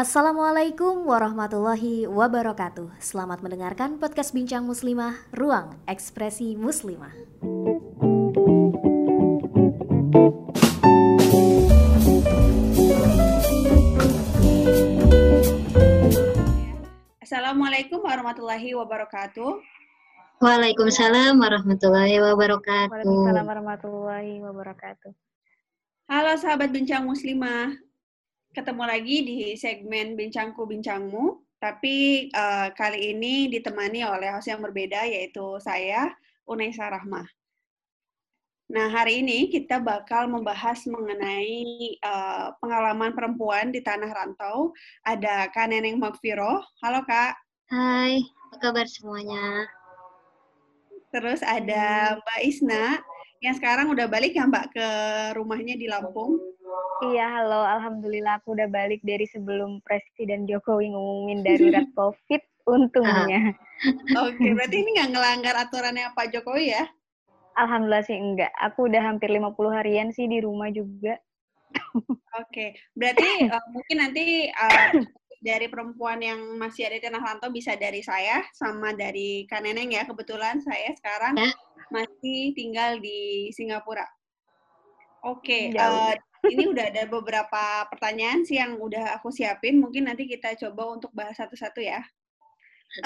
Assalamualaikum warahmatullahi wabarakatuh. Selamat mendengarkan podcast Bincang Muslimah, Ruang Ekspresi Muslimah. Assalamualaikum warahmatullahi wabarakatuh. Waalaikumsalam warahmatullahi wabarakatuh. Waalaikumsalam warahmatullahi wabarakatuh. Halo sahabat Bincang Muslimah, ketemu lagi di segmen Bincangku Bincangmu, tapi uh, kali ini ditemani oleh host yang berbeda yaitu saya, Unaisa Rahmah. Nah, hari ini kita bakal membahas mengenai uh, pengalaman perempuan di tanah rantau. Ada Kak Neneng Magfiro. Halo, Kak. Hai, apa kabar semuanya? Terus ada Mbak Isna yang sekarang udah balik ya Mbak ke rumahnya di Lampung. Iya, halo. Alhamdulillah aku udah balik dari sebelum Presiden Jokowi ngumumin darurat COVID, untungnya. Oke, berarti ini nggak ngelanggar aturannya Pak Jokowi ya? Alhamdulillah sih enggak. Aku udah hampir 50 harian sih di rumah juga. Oke, berarti uh, mungkin nanti uh, dari perempuan yang masih ada di tanah rantau bisa dari saya sama dari Kak Neneng ya. Kebetulan saya sekarang ya. masih tinggal di Singapura. Oke, okay, uh, ini udah ada beberapa pertanyaan sih yang udah aku siapin. Mungkin nanti kita coba untuk bahas satu-satu ya.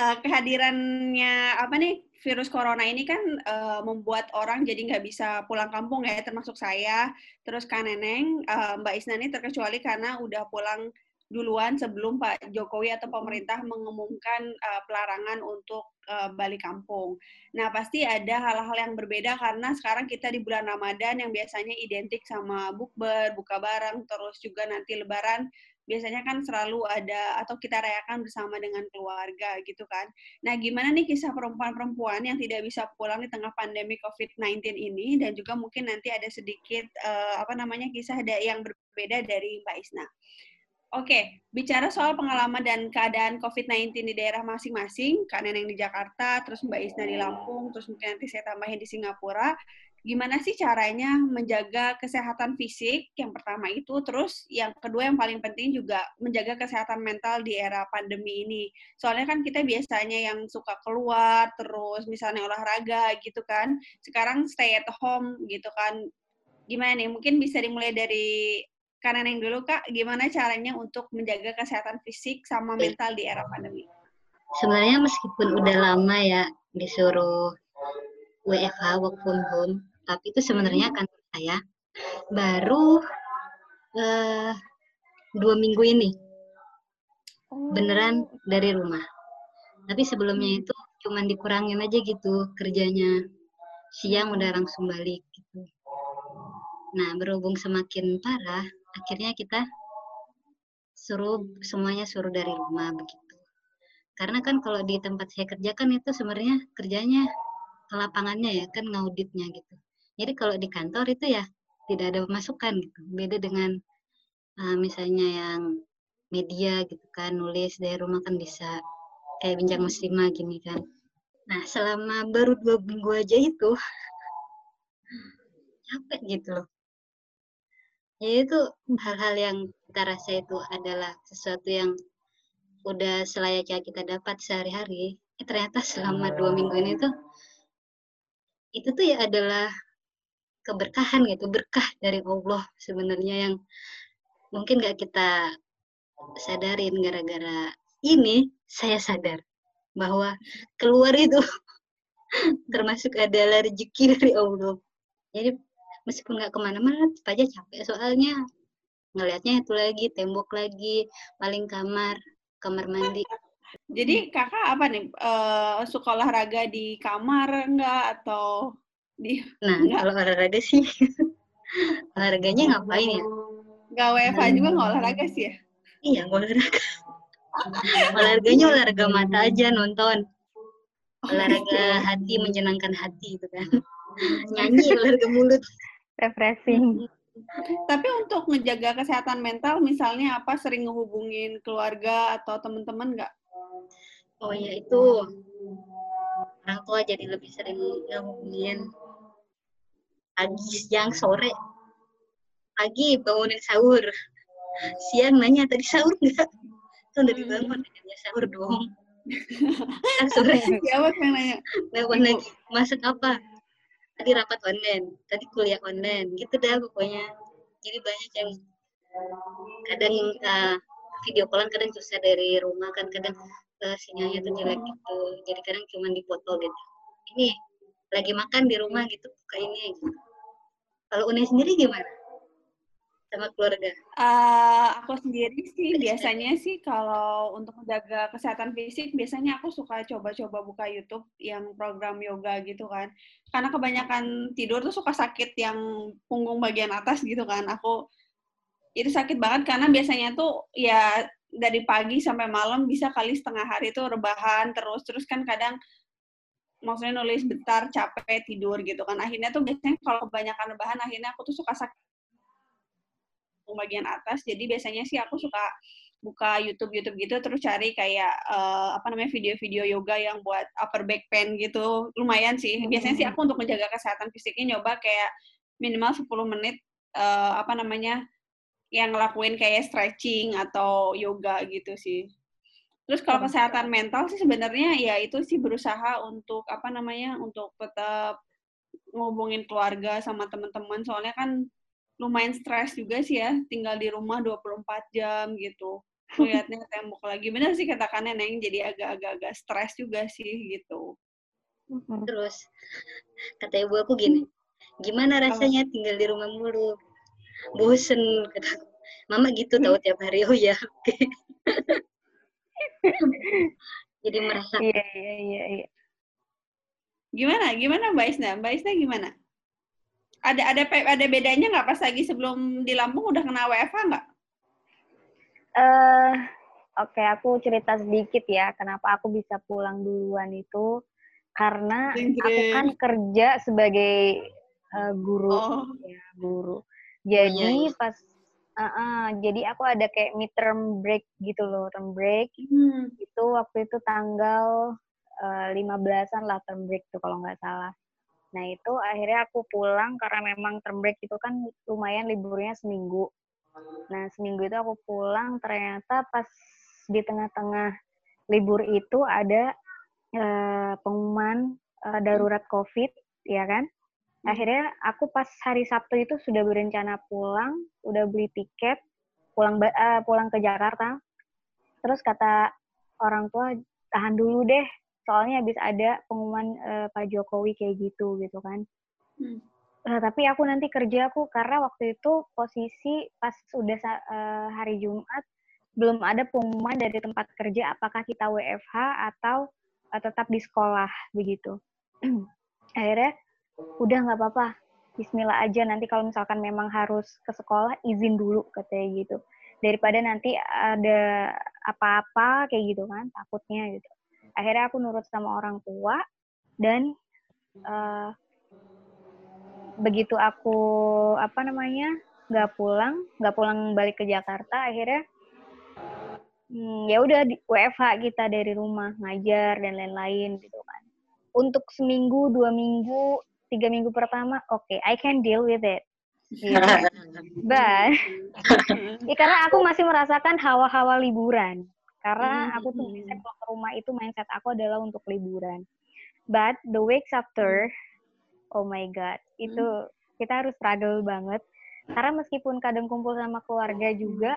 Uh, kehadirannya apa nih virus corona ini kan uh, membuat orang jadi nggak bisa pulang kampung ya, termasuk saya. Terus Kak Neneng, uh, Mbak Isna ini terkecuali karena udah pulang duluan sebelum Pak Jokowi atau pemerintah mengumumkan uh, pelarangan untuk uh, balik kampung. Nah, pasti ada hal-hal yang berbeda karena sekarang kita di bulan Ramadan yang biasanya identik sama bukber, buka bareng, terus juga nanti lebaran biasanya kan selalu ada atau kita rayakan bersama dengan keluarga gitu kan. Nah, gimana nih kisah perempuan-perempuan yang tidak bisa pulang di tengah pandemi COVID-19 ini dan juga mungkin nanti ada sedikit uh, apa namanya kisah yang berbeda dari Mbak Isna. Oke, bicara soal pengalaman dan keadaan COVID-19 di daerah masing-masing, Kak Neneng di Jakarta, terus Mbak Isna di Lampung, terus mungkin nanti saya tambahin di Singapura, gimana sih caranya menjaga kesehatan fisik yang pertama itu, terus yang kedua yang paling penting juga menjaga kesehatan mental di era pandemi ini. Soalnya kan kita biasanya yang suka keluar, terus misalnya olahraga gitu kan, sekarang stay at home gitu kan. Gimana nih, mungkin bisa dimulai dari karena yang dulu Kak, gimana caranya untuk menjaga kesehatan fisik sama mental di era pandemi? Sebenarnya meskipun udah lama ya disuruh WFH work from home, tapi itu sebenarnya kan saya baru uh, dua minggu ini beneran dari rumah. Tapi sebelumnya itu cuma dikurangin aja gitu kerjanya. Siang udah langsung balik gitu. Nah, berhubung semakin parah, akhirnya kita suruh semuanya suruh dari rumah begitu. Karena kan kalau di tempat saya kerja kan itu sebenarnya kerjanya ke lapangannya ya kan ngauditnya gitu. Jadi kalau di kantor itu ya tidak ada masukan gitu. Beda dengan uh, misalnya yang media gitu kan nulis dari rumah kan bisa kayak bincang muslimah gini kan. Nah selama baru dua minggu aja itu capek gitu loh ya itu hal-hal yang kita rasa itu adalah sesuatu yang udah selayaknya kita dapat sehari-hari. Eh, ternyata selama dua minggu ini tuh itu tuh ya adalah keberkahan gitu berkah dari Allah sebenarnya yang mungkin gak kita sadarin gara-gara ini saya sadar bahwa keluar itu termasuk adalah rezeki dari Allah. Jadi meskipun nggak ke mana-mana tetap aja capek soalnya. Ngelihatnya itu lagi tembok lagi paling kamar kamar mandi. Jadi kakak apa nih? Uh, suka olahraga di kamar enggak atau di nah enggak? kalau olahraga sih olahraganya ngapain ya? nggak WFH juga nggak olahraga sih ya? Iya olahraga. Olahraganya olahraga mata aja nonton. Olahraga hati menyenangkan hati gitu kan. Nyanyi olahraga mulut refreshing. Tapi untuk menjaga kesehatan mental, misalnya apa? Sering ngehubungin keluarga atau teman-teman nggak? Oh ya itu. Orang tua jadi lebih sering ngehubungin. Pagi, siang, sore. Pagi bangunin sahur, siang nanya tadi sahur nggak? kan udah dibangun ya sahur dong. Sore. Siapa yang nanya? Nelfon lagi. Masak apa tadi rapat online tadi kuliah online gitu dah pokoknya. Jadi banyak yang kadang uh, video callan kadang susah dari rumah kan kadang uh, sinyalnya tuh jelek gitu. Jadi kadang cuma dipoto gitu. Ini lagi makan di rumah gitu buka ini. Gitu. kalau Une sendiri gimana sama keluarga? Uh, aku sendiri sih biasanya sih kalau untuk menjaga kesehatan fisik biasanya aku suka coba-coba buka YouTube yang program yoga gitu kan. Karena kebanyakan tidur tuh suka sakit yang punggung bagian atas gitu kan. Aku itu sakit banget karena biasanya tuh ya dari pagi sampai malam bisa kali setengah hari tuh rebahan terus terus kan kadang maksudnya nulis bentar capek tidur gitu kan akhirnya tuh biasanya kalau kebanyakan rebahan akhirnya aku tuh suka sakit bagian atas. Jadi biasanya sih aku suka buka YouTube YouTube gitu terus cari kayak uh, apa namanya video-video yoga yang buat upper back pain gitu. Lumayan sih. Biasanya sih aku untuk menjaga kesehatan fisiknya nyoba kayak minimal 10 menit uh, apa namanya yang ngelakuin kayak stretching atau yoga gitu sih. Terus kalau kesehatan mental sih sebenarnya ya itu sih berusaha untuk apa namanya untuk tetap ngobongin keluarga sama teman-teman. Soalnya kan lumayan stres juga sih ya tinggal di rumah 24 jam gitu. Melihatnya tembok lagi. Benar sih katakannya neng jadi agak-agak stres juga sih gitu. Terus kata ibu aku gini gimana rasanya tinggal di rumah mulu? Bosen kata mama gitu tahu tiap hari oh ya oke. Jadi merasa iya iya iya iya. Gimana gimana mbak Isna? Mbak Isna gimana ada ada ada bedanya nggak pas lagi sebelum di Lampung udah kena WFH nggak? Eh, uh, oke okay, aku cerita sedikit ya kenapa aku bisa pulang duluan itu karena aku kan kerja sebagai uh, guru oh. ya guru. Jadi oh, iya. pas uh, uh, jadi aku ada kayak midterm break gitu loh, term break. Hmm. Itu waktu itu tanggal uh, 15-an lah term break tuh kalau nggak salah. Nah itu akhirnya aku pulang karena memang term break itu kan lumayan liburnya seminggu. Nah seminggu itu aku pulang ternyata pas di tengah-tengah libur itu ada uh, pengumuman uh, darurat COVID, ya kan? Hmm. Akhirnya aku pas hari Sabtu itu sudah berencana pulang, udah beli tiket, pulang uh, pulang ke Jakarta. Terus kata orang tua tahan dulu deh, soalnya habis ada pengumuman uh, Pak Jokowi kayak gitu gitu kan. Hmm. Nah, tapi aku nanti kerja aku karena waktu itu posisi pas sudah uh, hari Jumat belum ada pengumuman dari tempat kerja apakah kita WFH atau uh, tetap di sekolah begitu. Akhirnya udah nggak apa-apa, Bismillah aja nanti kalau misalkan memang harus ke sekolah izin dulu katanya gitu daripada nanti ada apa-apa kayak gitu kan takutnya gitu akhirnya aku nurut sama orang tua dan uh, begitu aku apa namanya nggak pulang nggak pulang balik ke Jakarta akhirnya hmm, ya udah WFH kita dari rumah ngajar dan lain-lain gitu kan. Untuk seminggu dua minggu tiga minggu pertama oke okay, I can deal with it. Gitu. but ya, karena aku masih merasakan hawa-hawa liburan karena hmm, aku tuh hmm, hmm. pulang ke rumah itu mindset aku adalah untuk liburan. But the weeks after, oh my god, itu hmm. kita harus struggle banget. Karena meskipun kadang kumpul sama keluarga juga,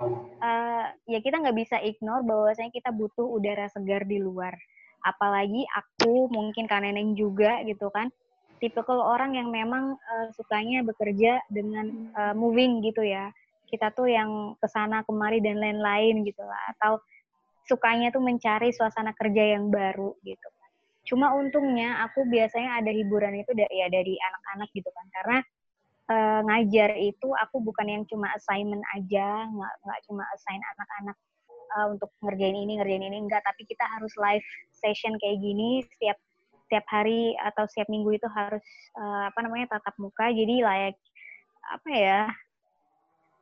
uh, ya kita nggak bisa ignore bahwasanya kita butuh udara segar di luar. Apalagi aku, mungkin Kak Neneng juga gitu kan, tipikal orang yang memang uh, sukanya bekerja dengan uh, moving gitu ya kita tuh yang ke sana kemari dan lain-lain gitu lah. Atau sukanya tuh mencari suasana kerja yang baru gitu. Cuma untungnya aku biasanya ada hiburan itu dari ya dari anak-anak gitu kan. Karena e, ngajar itu aku bukan yang cuma assignment aja nggak nggak cuma assign anak-anak e, untuk ngerjain ini ngerjain ini enggak tapi kita harus live session kayak gini setiap setiap hari atau setiap minggu itu harus e, apa namanya tatap muka. Jadi layak apa ya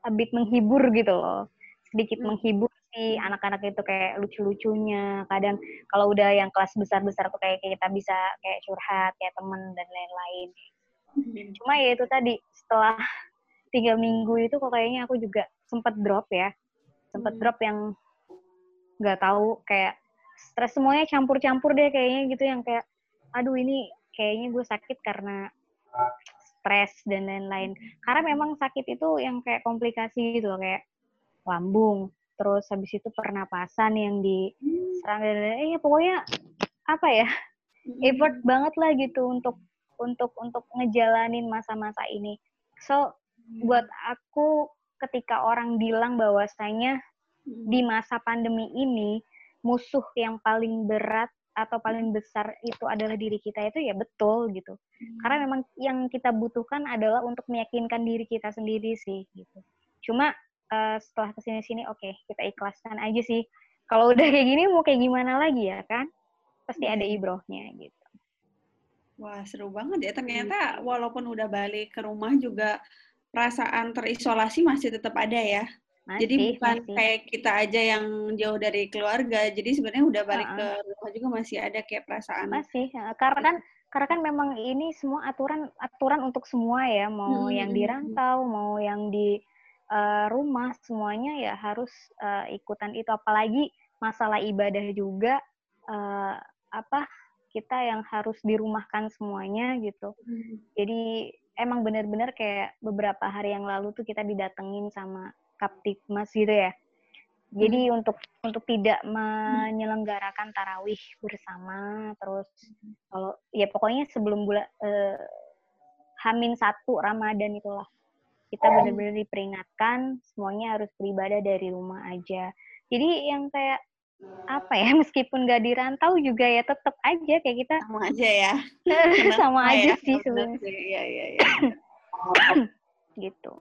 a bit menghibur gitu loh sedikit hmm. menghibur si anak-anak itu kayak lucu-lucunya kadang kalau udah yang kelas besar-besar tuh kayak kita bisa kayak curhat kayak temen dan lain-lain hmm. cuma ya itu tadi setelah tiga minggu itu kok kayaknya aku juga sempat drop ya sempat hmm. drop yang nggak tahu kayak stres semuanya campur-campur deh kayaknya gitu yang kayak aduh ini kayaknya gue sakit karena stres dan lain-lain. Karena memang sakit itu yang kayak komplikasi gitu loh, kayak lambung terus habis itu pernapasan yang diserang dan lain-lain. Eh ya pokoknya apa ya effort banget lah gitu untuk untuk untuk ngejalanin masa-masa ini. So buat aku ketika orang bilang bahwasanya di masa pandemi ini musuh yang paling berat atau paling besar itu adalah diri kita itu ya betul gitu. Hmm. Karena memang yang kita butuhkan adalah untuk meyakinkan diri kita sendiri sih gitu. Cuma uh, setelah ke sini sini oke okay, kita ikhlaskan aja sih. Kalau udah kayak gini mau kayak gimana lagi ya kan? Pasti ada hmm. ibrohnya gitu. Wah seru banget ya. Ternyata walaupun udah balik ke rumah juga perasaan terisolasi masih tetap ada ya. Masih, jadi bukan masih. kayak kita aja yang jauh dari keluarga. Jadi sebenarnya udah balik uh -uh. ke rumah juga masih ada kayak perasaan. Masih, karena kan karena kan memang ini semua aturan aturan untuk semua ya, mau hmm. yang di rantau, mau yang di uh, rumah, semuanya ya harus uh, ikutan itu. Apalagi masalah ibadah juga uh, apa kita yang harus dirumahkan semuanya gitu. Hmm. Jadi emang benar-benar kayak beberapa hari yang lalu tuh kita didatengin sama Kaptipmas gitu ya. Jadi hmm. untuk untuk tidak menyelenggarakan tarawih bersama, terus kalau ya pokoknya sebelum bulan eh, Hamin satu Ramadan itulah kita benar-benar diperingatkan semuanya harus beribadah dari rumah aja. Jadi yang kayak apa ya meskipun gak dirantau juga ya tetap aja kayak kita sama aja ya sama aja ya? sih sebenarnya. Iya iya iya. gitu.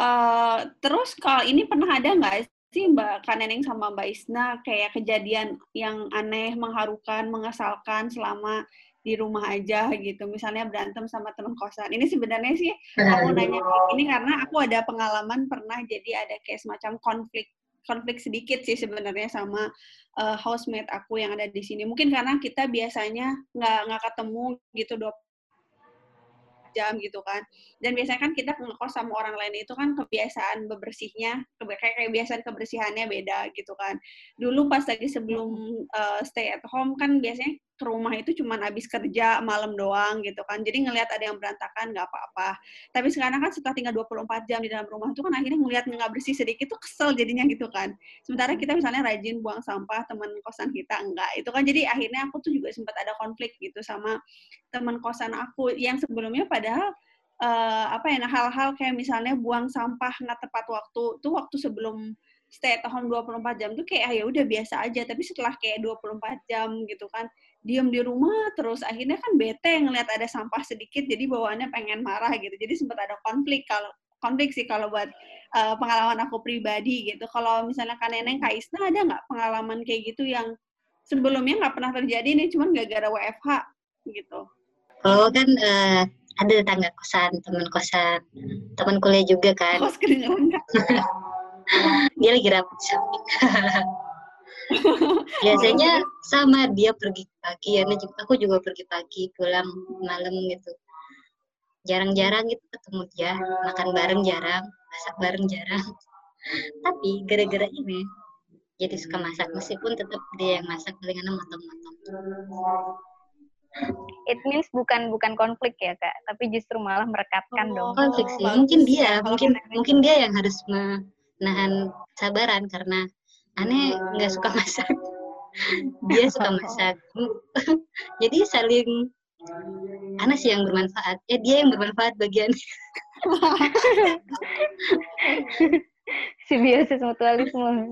Uh, terus kalau ini pernah ada nggak sih Mbak Kaneneng sama Mbak Isna kayak kejadian yang aneh, mengharukan, mengesalkan selama di rumah aja gitu. Misalnya berantem sama teman kosan. Ini sebenarnya sih aku nanya ini karena aku ada pengalaman pernah jadi ada kayak semacam konflik konflik sedikit sih sebenarnya sama uh, housemate aku yang ada di sini. Mungkin karena kita biasanya nggak nggak ketemu gitu jam gitu kan. Dan biasanya kan kita ngekos sama orang lain itu kan kebiasaan bebersihnya, kayak kebiasaan kebersihannya beda gitu kan. Dulu pas lagi sebelum uh, stay at home kan biasanya ke rumah itu cuma habis kerja malam doang gitu kan. Jadi ngelihat ada yang berantakan nggak apa-apa. Tapi sekarang kan setelah tinggal 24 jam di dalam rumah itu kan akhirnya ngelihat nggak bersih sedikit tuh kesel jadinya gitu kan. Sementara kita misalnya rajin buang sampah teman kosan kita enggak. Itu kan jadi akhirnya aku tuh juga sempat ada konflik gitu sama teman kosan aku yang sebelumnya padahal uh, apa ya nah hal-hal kayak misalnya buang sampah nggak tepat waktu tuh waktu sebelum stay at home 24 jam tuh kayak ah, ya udah biasa aja tapi setelah kayak 24 jam gitu kan diem di rumah terus akhirnya kan bete ngeliat ada sampah sedikit jadi bawaannya pengen marah gitu. Jadi sempat ada konflik kalau konflik sih kalau buat uh, pengalaman aku pribadi gitu. Kalau misalnya kan neneng kak Isna ada nggak pengalaman kayak gitu yang sebelumnya nggak pernah terjadi nih cuman gara-gara WFH gitu? Oh kan uh, ada tetangga kosan teman kosan teman kuliah juga kan. Kos kedengeran dia lagi rapat samping biasanya sama dia pergi pagi ya aku juga pergi pagi pulang malam gitu. Jarang-jarang gitu ketemu dia makan bareng jarang masak bareng jarang. Tapi gara-gara ini jadi suka masak meskipun tetap dia yang masak palingan motong-motong. It means bukan bukan konflik ya kak? Tapi justru malah merekatkan oh, dong. konflik sih. Mungkin dia mungkin mungkin dia yang harus menahan sabaran karena aneh nggak suka masak. Dia suka masak. Jadi saling Ana sih yang bermanfaat. Eh dia yang bermanfaat bagian. Simbiosis mutualisme.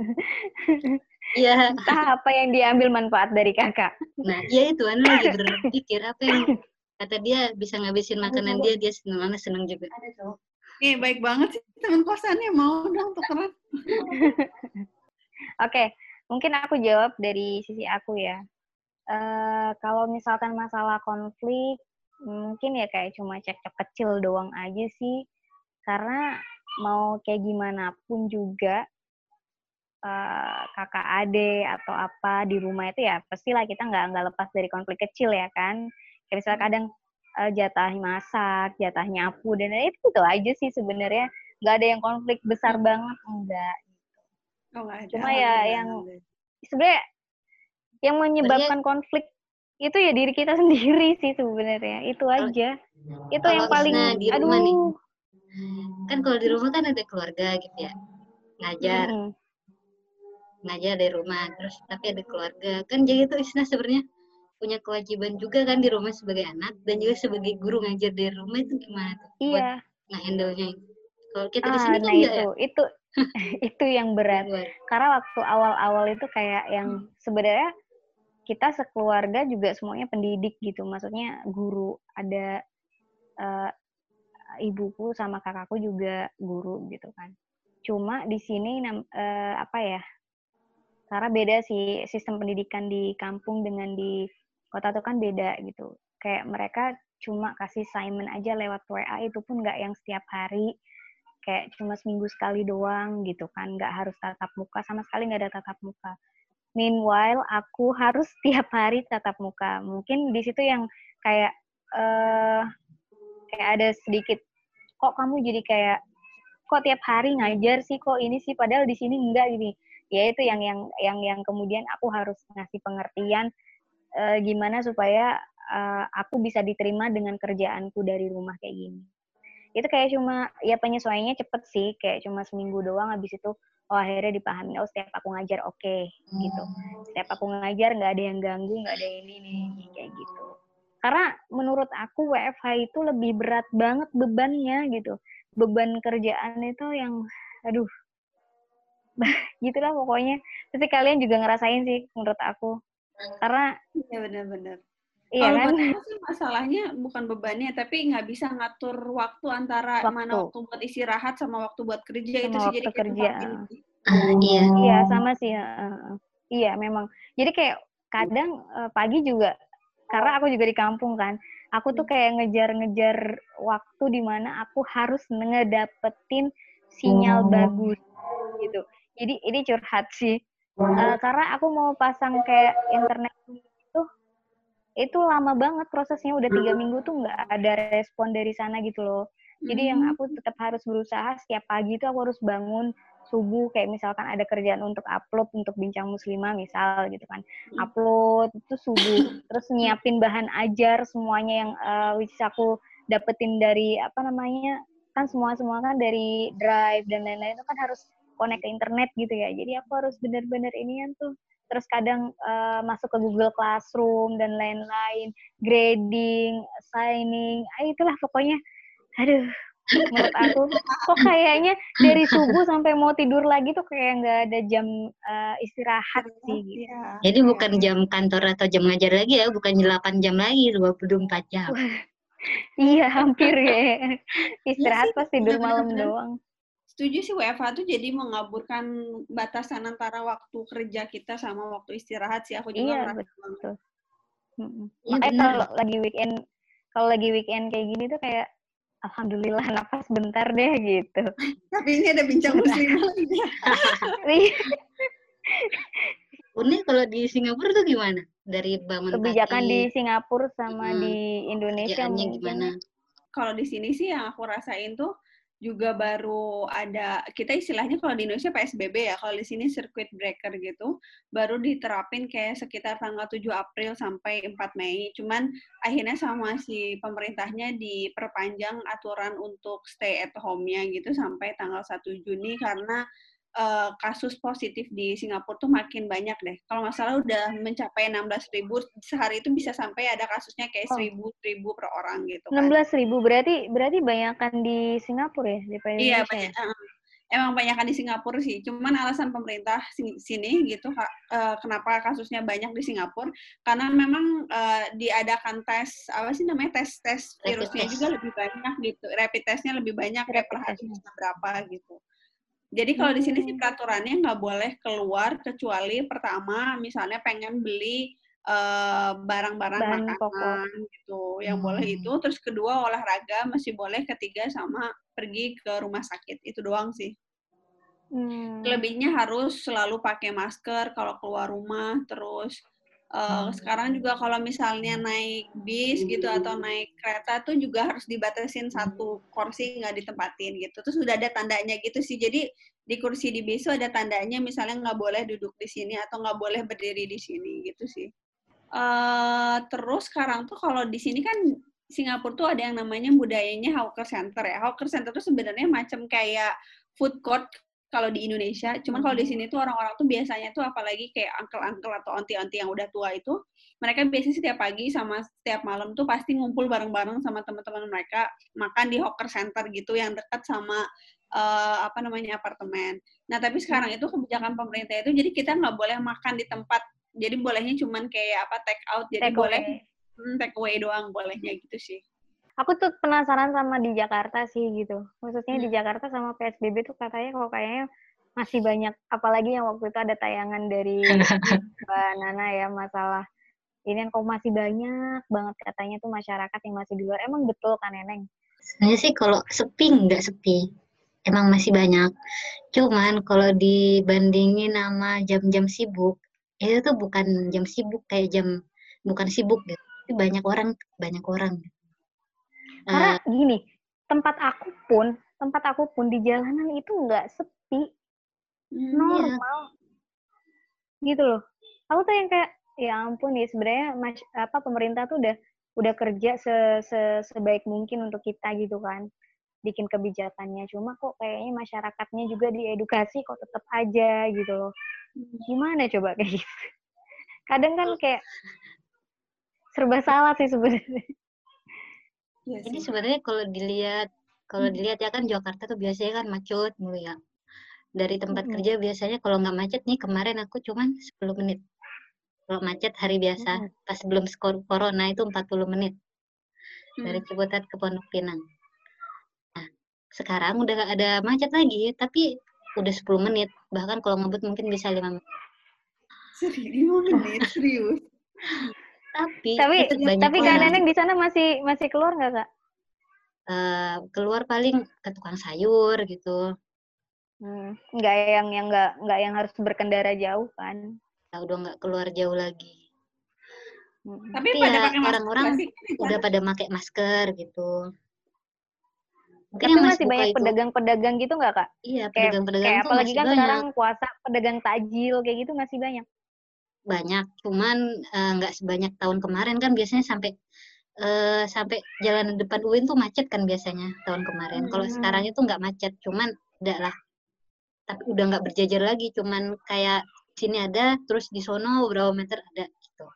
Iya. Entah apa yang diambil manfaat dari kakak. Nah, iya itu Ana lagi berpikir apa yang kata dia bisa ngabisin makanan dia, dia seneng, Ana seneng juga. Iya, baik banget sih teman kosannya. Mau dong tukeran. Oke, mungkin aku jawab dari sisi aku ya. Uh, kalau misalkan masalah konflik, mungkin ya kayak cuma cekcok kecil doang aja sih. Karena mau kayak gimana pun juga uh, kakak ade atau apa di rumah itu ya pastilah kita nggak nggak lepas dari konflik kecil ya kan. Kayak misalnya kadang uh, jatah masak, jatah nyapu dan itu itu aja sih sebenarnya. Nggak ada yang konflik besar banget enggak Oh, ada. Cuma ya yang sebenarnya yang menyebabkan konflik itu ya diri kita sendiri sih sebenarnya itu aja. itu kalau yang paling di aduh. rumah nih, kan kalau di rumah kan ada keluarga gitu ya ngajar. Mm-mm. ngajar dari rumah terus tapi ada keluarga. Kan jadi itu istilah sebenarnya punya kewajiban juga kan di rumah sebagai anak dan juga sebagai guru ngajar dari rumah itu gimana tuh buat iya nge-handle nya kalau kita di ah sini kan nah enggak itu ya? itu itu yang berat. Karena waktu awal-awal itu kayak yang sebenarnya kita sekeluarga juga semuanya pendidik gitu. Maksudnya guru ada eh, ibuku sama kakakku juga guru gitu kan. Cuma di sini eh, apa ya karena beda sih sistem pendidikan di kampung dengan di kota tuh kan beda gitu. Kayak mereka cuma kasih assignment aja lewat WA itu pun nggak yang setiap hari kayak cuma seminggu sekali doang gitu kan nggak harus tatap muka sama sekali nggak ada tatap muka. Meanwhile aku harus tiap hari tatap muka. Mungkin di situ yang kayak eh kayak ada sedikit kok kamu jadi kayak kok tiap hari ngajar sih kok ini sih padahal di sini enggak gini. Ya itu yang yang yang yang kemudian aku harus ngasih pengertian eh, gimana supaya eh, aku bisa diterima dengan kerjaanku dari rumah kayak gini itu kayak cuma ya penyesuaiannya cepet sih kayak cuma seminggu doang habis itu oh akhirnya dipahami oh setiap aku ngajar oke gitu. Setiap aku ngajar nggak ada yang ganggu nggak ada ini ini ini, kayak gitu. Karena menurut aku WFH itu lebih berat banget bebannya gitu. Beban kerjaan itu yang aduh. Gitulah pokoknya. Pasti kalian juga ngerasain sih menurut aku. Karena Iya benar-benar. Iya Kalau kan buat aku sih masalahnya bukan bebannya, tapi nggak bisa ngatur waktu antara Waktu. mana waktu buat istirahat sama waktu buat kerja itu Sama sih jadi kerja. Ah, iya Iya, sama sih. heeh, heeh. Iya, memang. Jadi kayak kadang eh, pagi juga, karena aku juga di kampung kan, aku tuh kayak ngejar-ngejar waktu di mana aku harus ngedapetin sinyal bagus gitu. Jadi ini curhat sih. Eh, karena aku mau pasang kayak internet itu, lama banget prosesnya udah tiga minggu tuh nggak ada respon dari sana gitu loh. Jadi yang aku tetap harus berusaha setiap pagi itu aku harus bangun subuh kayak misalkan ada kerjaan untuk upload untuk bincang muslimah misal gitu kan. Upload itu subuh terus nyiapin bahan ajar semuanya yang uh, which aku dapetin dari apa namanya kan semua semua kan dari drive dan lain-lain itu kan harus connect ke internet gitu ya. Jadi aku harus bener-bener ini kan tuh terus kadang uh, masuk ke Google Classroom dan lain-lain grading signing ah, itulah pokoknya aduh menurut aku kok kayaknya dari subuh sampai mau tidur lagi tuh kayak nggak ada jam uh, istirahat sih gitu. Iya. jadi bukan jam kantor atau jam ngajar lagi ya bukan 8 jam lagi 24 jam Iya hampir ya. Istirahat sih, pas tidur malam doang. Setuju sih WFH tuh jadi mengaburkan batasan antara waktu kerja kita sama waktu istirahat sih aku juga Iya banget. betul. Iya, Makanya benar. kalau lagi weekend kalau lagi weekend kayak gini tuh kayak alhamdulillah napas bentar deh gitu. Tapi ini ada bincang muslim lagi. Unik kalau di Singapura tuh gimana dari bangun Kebijakan pagi di Singapura sama Mm-mm. di Indonesia mungkin. gimana Kalau di sini sih yang aku rasain tuh juga baru ada kita istilahnya kalau di Indonesia PSBB ya, kalau di sini circuit breaker gitu, baru diterapin kayak sekitar tanggal 7 April sampai 4 Mei. Cuman akhirnya sama si pemerintahnya diperpanjang aturan untuk stay at home-nya gitu sampai tanggal 1 Juni karena eh, kasus positif di Singapura tuh makin banyak deh. Kalau nggak salah udah mencapai 16 ribu sehari itu bisa sampai ada kasusnya kayak Oh. 1000 ribu per orang gitu kan. 16 ribu berarti berarti banyakan di Singapura ya daripada Iya, Indonesia banyak, ya? eh, emang banyakan di Singapura sih. Cuman alasan pemerintah sini, sini gitu, kenapa kasusnya banyak di Singapura? Karena memang eh, diadakan tes apa sih namanya tes tes Rapid virusnya test. juga lebih banyak gitu. Rapid testnya lebih banyak kayak per Rapid hari testnya. berapa gitu. Jadi kalau di sini sih Hmm. peraturannya nggak boleh keluar kecuali pertama misalnya pengen beli barang-barang Bahan makanan pokok. gitu, yang boleh Hmm. itu. Terus kedua olahraga masih boleh, ketiga sama pergi ke rumah sakit itu doang sih. Hmm. Lebihnya harus selalu pakai masker kalau keluar rumah, terus eh, sekarang juga kalau misalnya naik bis gitu atau naik kereta tuh juga harus dibatasin satu kursi nggak ditempatin gitu. Terus udah ada tandanya gitu sih. Jadi di kursi di bis ada tandanya misalnya nggak boleh duduk di sini atau nggak boleh berdiri di sini gitu sih. Uh, terus sekarang tuh kalau di sini kan Singapura tuh ada yang namanya budayanya hawker center ya. Hawker center tuh sebenarnya macam kayak food court kalau di Indonesia. Cuman kalau di hmm. sini tuh orang-orang tuh biasanya tuh apalagi kayak uncle-uncle atau auntie-auntie yang udah tua itu, mereka biasanya setiap pagi sama setiap malam tuh pasti ngumpul bareng-bareng sama teman-teman mereka makan di hawker center gitu yang dekat sama uh, apa namanya apartemen. Nah tapi sekarang itu kebijakan pemerintah itu jadi kita nggak boleh makan di tempat. Jadi bolehnya cuman kayak apa take out. Jadi take boleh hmm, take away doang bolehnya gitu sih. Aku tuh penasaran sama di Jakarta sih gitu. Maksudnya hmm. di Jakarta sama PSBB tuh katanya kok kayaknya masih banyak apalagi yang waktu itu ada tayangan dari Mbak Nana ya masalah ini kok masih banyak banget katanya tuh masyarakat yang masih di luar. Emang betul kan Neneng? Sebenarnya sih kalau sepi nggak sepi. Emang masih banyak. Cuman kalau dibandingin sama jam-jam sibuk, itu tuh bukan jam sibuk kayak jam bukan sibuk gitu tapi banyak orang banyak orang karena uh, gini tempat aku pun tempat aku pun di jalanan itu nggak sepi. Hmm, normal. Iya. gitu loh. Aku tuh yang kayak ya ampun ya sebenarnya mas apa pemerintah tuh udah udah kerja se, se sebaik mungkin untuk kita gitu kan. Bikin kebijakannya. Cuma kok kayaknya masyarakatnya juga diedukasi kok tetap aja gitu loh. Hmm. gimana coba kayak gitu? Kadang kan kayak serba salah sih sebenarnya. Ya, Jadi sebenarnya kalau dilihat kalau hmm. dilihat ya kan Jakarta tuh biasanya kan macet mulu ya. Dari tempat hmm. kerja biasanya kalau nggak macet nih kemarin aku cuman 10 menit. Kalau macet hari biasa, hmm. pas belum skor corona itu 40 menit. Dari hmm. Ciputat ke Pondok Pinang. Nah, sekarang udah ada macet lagi, tapi udah 10 menit. Bahkan kalau ngebut mungkin bisa 5 menit. Serius, menit, serius. Tapi tapi tapi kak neneng di sana masih masih keluar nggak kak? Uh, keluar paling ke tukang sayur gitu. Hmm, nggak yang yang nggak nggak yang harus berkendara jauh kan? Ya, udah nggak keluar jauh lagi. Hmm. tapi, tapi pada ya, orang-orang udah pada pakai masker gitu. Mungkin Tapi masih banyak pedagang-pedagang gitu nggak kak? Iya, pedagang-pedagang kayak, kayak apalagi kan banyak. sekarang puasa pedagang takjil kayak gitu masih banyak banyak. Cuman eh, nggak uh, sebanyak tahun kemarin kan biasanya sampai uh, sampai jalan depan UIN tuh macet kan biasanya tahun kemarin. Hmm. kalau sekarang itu nggak macet cuman enggak lah. Tapi udah nggak berjajar lagi cuman kayak sini ada terus di sono beberapa meter ada gitu.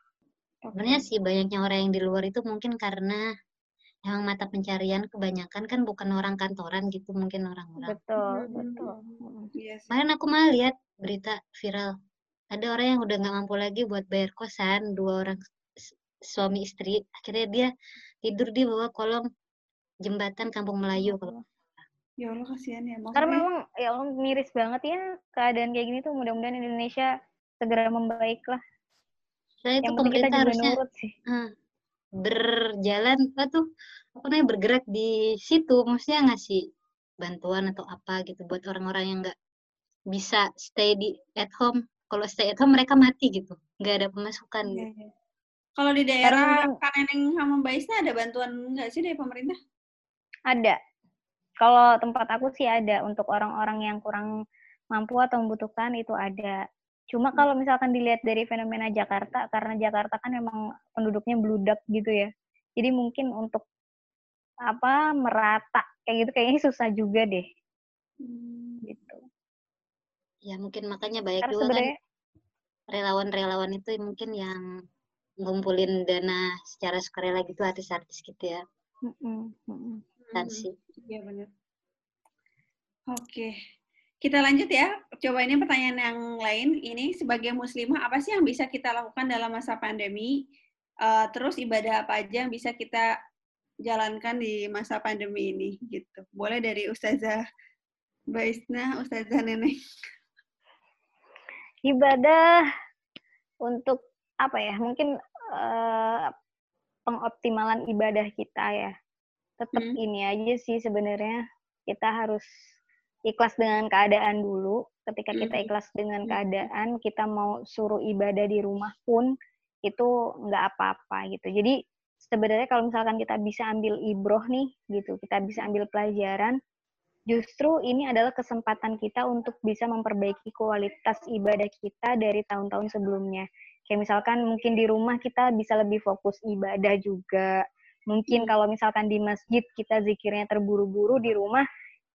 Sebenarnya sih banyaknya orang yang di luar itu mungkin karena yang mata pencarian kebanyakan kan bukan orang kantoran gitu mungkin orang-orang. Betul betul. Yes. kemarin aku malah lihat berita viral ada orang yang udah nggak mampu lagi buat bayar kosan dua orang suami istri akhirnya dia tidur di bawah kolong jembatan Kampung Melayu kalau ya Allah kasihan ya maksudnya... karena memang ya Allah miris banget ya keadaan kayak gini tuh mudah-mudahan Indonesia segera membaik lah. Nah, itu yang pemerintah kita harusnya nurut sih. Uh, berjalan apa tuh apa namanya bergerak di situ maksudnya ngasih bantuan atau apa gitu buat orang-orang yang nggak bisa stay di at home kalau stay at home mereka mati gitu. Nggak ada pemasukan yeah, yeah. kalau di daerah Kaneneng sama Mbak Isna ada bantuan nggak sih dari pemerintah? Ada. Kalau tempat aku sih ada. Untuk orang-orang yang kurang mampu atau membutuhkan itu ada. Cuma hmm. kalau misalkan dilihat dari fenomena Jakarta karena Jakarta kan memang penduduknya bludak gitu ya. Jadi mungkin untuk apa merata kayak gitu kayaknya susah juga deh. Hmm. gitu Ya mungkin makanya banyak juga kan relawan-relawan itu mungkin yang ngumpulin dana secara sukarela gitu artis-artis gitu ya. Mm -mm. sih. Iya benar. Oke. Kita lanjut ya. Coba ini pertanyaan yang lain. Ini sebagai muslimah apa sih yang bisa kita lakukan dalam masa pandemi? Uh, terus ibadah apa aja yang bisa kita jalankan di masa pandemi ini gitu. Boleh dari Ustazah Baisna, Ustazah Nenek ibadah untuk apa ya mungkin uh, pengoptimalan ibadah kita ya tetap hmm. ini aja sih sebenarnya kita harus ikhlas dengan keadaan dulu ketika kita hmm. ikhlas dengan hmm. keadaan kita mau suruh ibadah di rumah pun itu nggak apa-apa gitu jadi sebenarnya kalau misalkan kita bisa ambil ibroh nih gitu kita bisa ambil pelajaran justru ini adalah kesempatan kita untuk bisa memperbaiki kualitas ibadah kita dari tahun-tahun sebelumnya. Kayak misalkan mungkin di rumah kita bisa lebih fokus ibadah juga. Mungkin hmm. kalau misalkan di masjid kita zikirnya terburu-buru di rumah,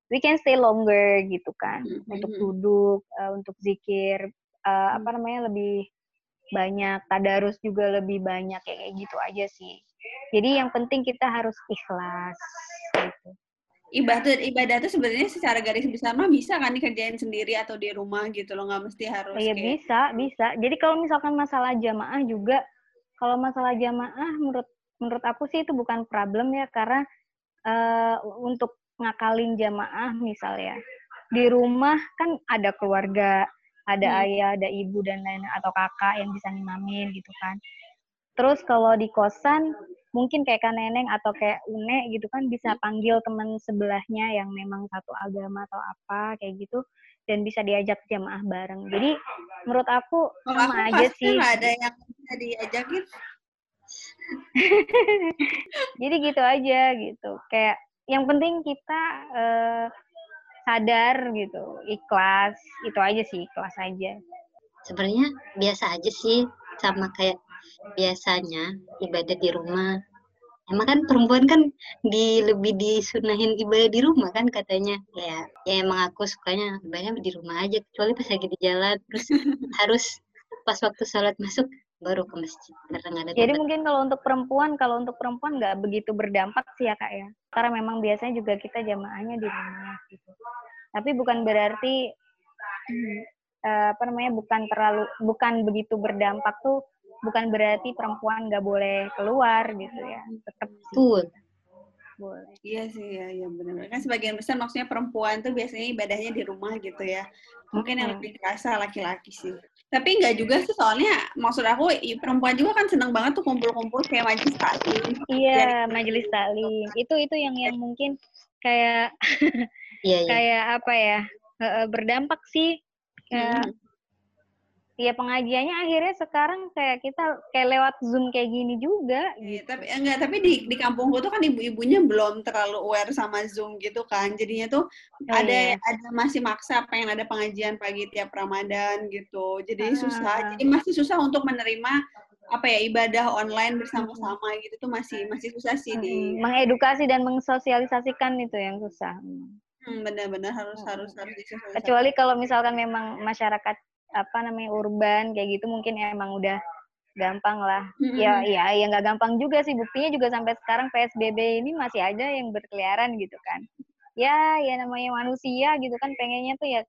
we can stay longer gitu kan hmm. untuk hmm. duduk, uh, untuk zikir uh, apa namanya lebih banyak, tadarus juga lebih banyak kayak gitu aja sih. Jadi yang penting kita harus ikhlas ibadah ibadah itu sebenarnya secara garis besar mah bisa kan dikerjain sendiri atau di rumah gitu loh nggak mesti harus iya kayak... bisa bisa jadi kalau misalkan masalah jamaah juga kalau masalah jamaah menurut menurut aku sih itu bukan problem ya karena uh, untuk ngakalin jamaah misalnya di rumah kan ada keluarga ada hmm. ayah ada ibu dan lain atau kakak yang bisa ngimamin gitu kan terus kalau di kosan mungkin kayak Kak Neneng atau kayak Une gitu kan bisa hmm. panggil teman sebelahnya yang memang satu agama atau apa kayak gitu dan bisa diajak jamaah bareng. Jadi menurut aku sama aku aja sih. Gak ada yang bisa diajakin. Jadi gitu aja gitu. Kayak yang penting kita uh, sadar gitu, ikhlas. Itu aja sih, ikhlas aja. Sebenarnya biasa aja sih sama kayak biasanya ibadah di rumah. Emang kan perempuan kan di lebih disunahin ibadah di rumah kan katanya. Ya ya emang aku sukanya ibadahnya di rumah aja kecuali pas lagi di jalan. Terus harus pas waktu sholat masuk baru ke masjid. Karena ada jadi mungkin kalau untuk perempuan kalau untuk perempuan nggak begitu berdampak sih ya kak ya. Karena memang biasanya juga kita jamaahnya di rumah gitu. Tapi bukan berarti uh, apa namanya bukan terlalu bukan begitu berdampak tuh bukan berarti perempuan nggak boleh keluar gitu ya tetap betul. Boleh. Iya sih ya ya benar kan sebagian besar maksudnya perempuan tuh biasanya ibadahnya di rumah gitu ya. Mungkin yang lebih kerasa laki-laki sih. Tapi nggak juga sih soalnya maksud aku perempuan juga kan senang banget tuh kumpul-kumpul kayak majelis taklim. Iya Dari... majelis taklim. Itu itu yang yang mungkin kayak iya, iya. kayak apa ya berdampak sih kayak hmm Iya pengajiannya akhirnya sekarang kayak kita kayak lewat zoom kayak gini juga. Iya, tapi enggak tapi di di kampungku tuh kan ibu-ibunya belum terlalu aware sama zoom gitu kan. Jadinya tuh oh, ada iya. ada masih maksa pengen ada pengajian pagi tiap Ramadan gitu. Jadi ah. susah. Jadi masih susah untuk menerima apa ya ibadah online bersama-sama gitu tuh masih masih susah sih hmm. di mengedukasi dan mengsosialisasikan itu yang susah. Hmm, benar-benar harus harus harus Kecuali kalau misalkan memang masyarakat apa namanya urban kayak gitu mungkin emang udah gampang lah. Mm-hmm. Ya, ya, ya nggak gampang juga sih. Buktinya juga sampai sekarang PSBB ini masih aja yang berkeliaran gitu kan. Ya, ya namanya manusia gitu kan pengennya tuh ya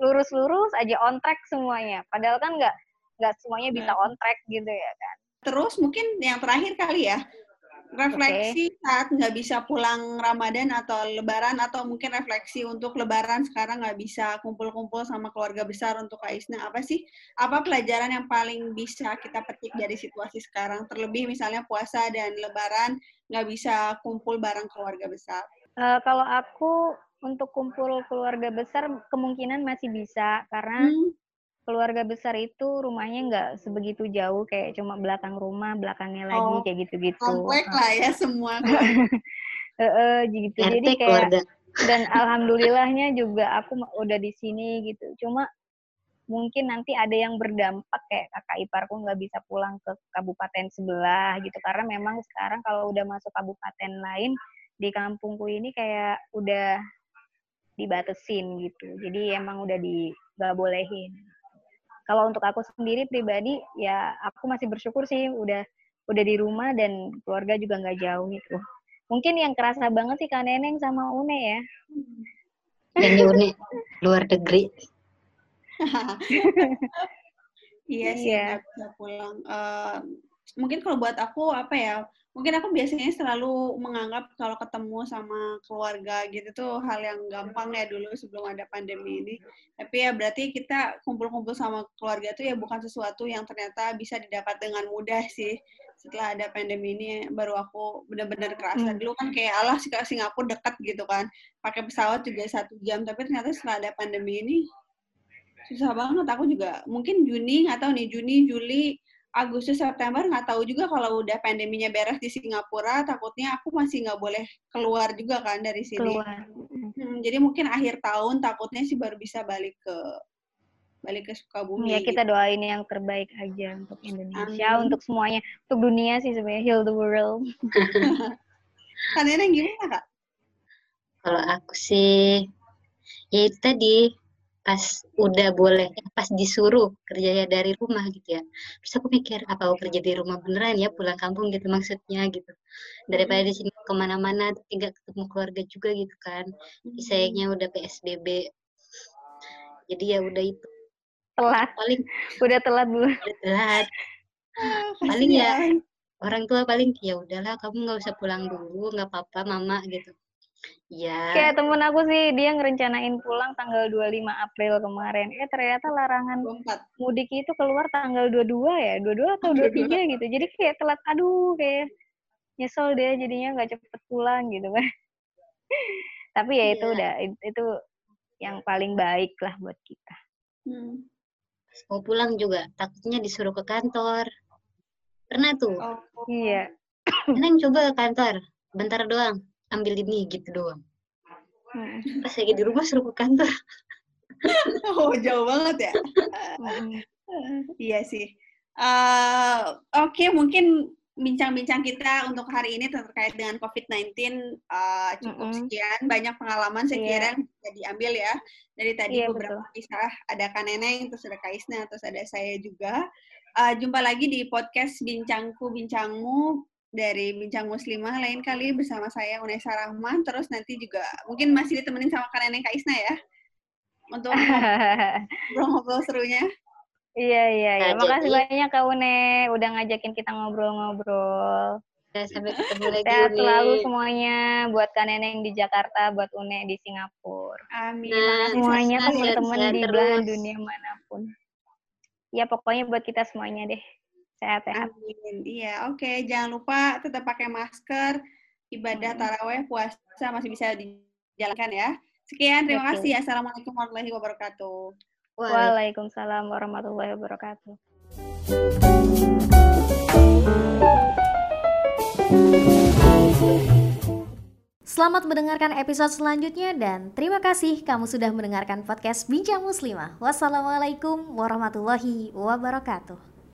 lurus-lurus aja on track semuanya. Padahal kan nggak nggak semuanya bisa on track gitu ya kan. Terus mungkin yang terakhir kali ya, refleksi okay. saat nggak bisa pulang Ramadan atau Lebaran atau mungkin refleksi untuk Lebaran sekarang nggak bisa kumpul-kumpul sama keluarga besar untuk Kak Isna apa sih? Apa pelajaran yang paling bisa kita petik dari situasi sekarang? Terlebih misalnya puasa dan Lebaran nggak bisa kumpul bareng keluarga besar. Uh, kalau aku untuk kumpul keluarga besar kemungkinan masih bisa karena hmm keluarga besar itu rumahnya nggak sebegitu jauh kayak cuma belakang rumah belakangnya lagi oh, kayak gitu-gitu. komplek lah ya semua. E -e, gitu. RT jadi kayak keluarga. dan alhamdulillahnya juga aku udah di sini gitu. Cuma mungkin nanti ada yang berdampak kayak kakak iparku nggak bisa pulang ke kabupaten sebelah gitu. Karena memang sekarang kalau udah masuk kabupaten lain di kampungku ini kayak udah dibatesin gitu. Jadi emang udah di nggak bolehin kalau untuk aku sendiri pribadi ya aku masih bersyukur sih udah udah di rumah dan keluarga juga nggak jauh itu mungkin yang kerasa banget sih kak Neneng sama Une ya. Yang Une luar negeri. Iya sih iya. bisa pulang. Uh, mungkin kalau buat aku apa ya mungkin aku biasanya selalu menganggap kalau ketemu sama keluarga gitu tuh hal yang gampang ya dulu sebelum ada pandemi ini. Tapi ya berarti kita kumpul-kumpul sama keluarga tuh ya bukan sesuatu yang ternyata bisa didapat dengan mudah sih. Setelah ada pandemi ini baru aku benar-benar kerasa. Hmm. Dulu kan kayak Allah sih Singapura dekat gitu kan. Pakai pesawat juga satu jam. Tapi ternyata setelah ada pandemi ini susah banget. Aku juga mungkin Juni atau nih Juni, Juli Agustus September nggak tahu juga kalau udah pandeminya beres di Singapura takutnya aku masih nggak boleh keluar juga kan dari sini keluar Hmm, jadi mungkin akhir tahun takutnya sih baru bisa balik ke balik ke Sukabumi ya kita gitu. doain yang terbaik aja untuk Indonesia Amin. untuk semuanya untuk dunia sih sebenarnya heal the world kan Neneng gimana kak Kalau aku sih, ya itu tadi pas udah boleh, pas disuruh kerjanya dari rumah gitu ya. Terus aku mikir apa aku kerja di rumah beneran ya pulang kampung gitu maksudnya gitu. Daripada di sini ke mana-mana tidak ketemu keluarga juga gitu kan. Sayangnya udah PSBB. Jadi ya udah itu telat paling udah telat dulu udah telat. Ah, Paling ya orang tua paling ya udahlah kamu nggak usah pulang dulu nggak apa-apa mama gitu. Ya. kayak temen aku sih dia ngerencanain pulang tanggal 25 April kemarin eh ternyata larangan Lompat. mudik itu keluar tanggal 22 ya 22 atau 23 gitu jadi kayak telat aduh kayak nyesel deh jadinya nggak cepet pulang gitu kan tapi ya itu Iya. udah itu yang paling baik lah buat kita Hmm. mau pulang juga takutnya disuruh ke kantor. Pernah tuh, Oh. iya Neneng coba ke kantor, bentar doang, ambil ini gitu doang. Mm, Pas lagi di rumah suruh ke kantor. oh, jauh banget ya. mm, Iya sih. Eh, Oke, mungkin bincang-bincang kita untuk hari ini terkait dengan COVID-19 eh, cukup Mm-mm. sekian. Banyak pengalaman saya Iya. kira yang bisa diambil ya. Dari tadi Iya, beberapa kisah, ada Kak Neneng, terus ada Kak Isna, terus ada saya juga. Eh, jumpa lagi di podcast Bincangku Bincangmu dari Bincang Muslimah lain kali bersama saya Unesa Rahman. Terus nanti juga mungkin masih ditemenin sama Kak Neneng Kak Isna ya. Untuk ngobrol-ngobrol serunya. iya iya iya Nah, makasih jadi- banyak kak Une udah ngajakin kita ngobrol-ngobrol Ya, sampai ketemu lagi sehat selalu semuanya buat kak Neneng di Jakarta buat Une di Singapura Amin. Nah, Makasih semuanya teman-teman di belahan dunia mana pun. Ya pokoknya buat kita semuanya deh sehat-sehat. Amin. Iya, oke. Jangan lupa tetap pakai masker. Ibadah Hmm. taraweh, puasa masih bisa dijalankan ya. Sekian, terima Betul. kasih. Assalamualaikum warahmatullahi wabarakatuh. Waalaikumsalam warahmatullahi wabarakatuh. Selamat mendengarkan episode selanjutnya dan terima kasih kamu sudah mendengarkan podcast Bincang Muslimah. Wassalamualaikum warahmatullahi wabarakatuh.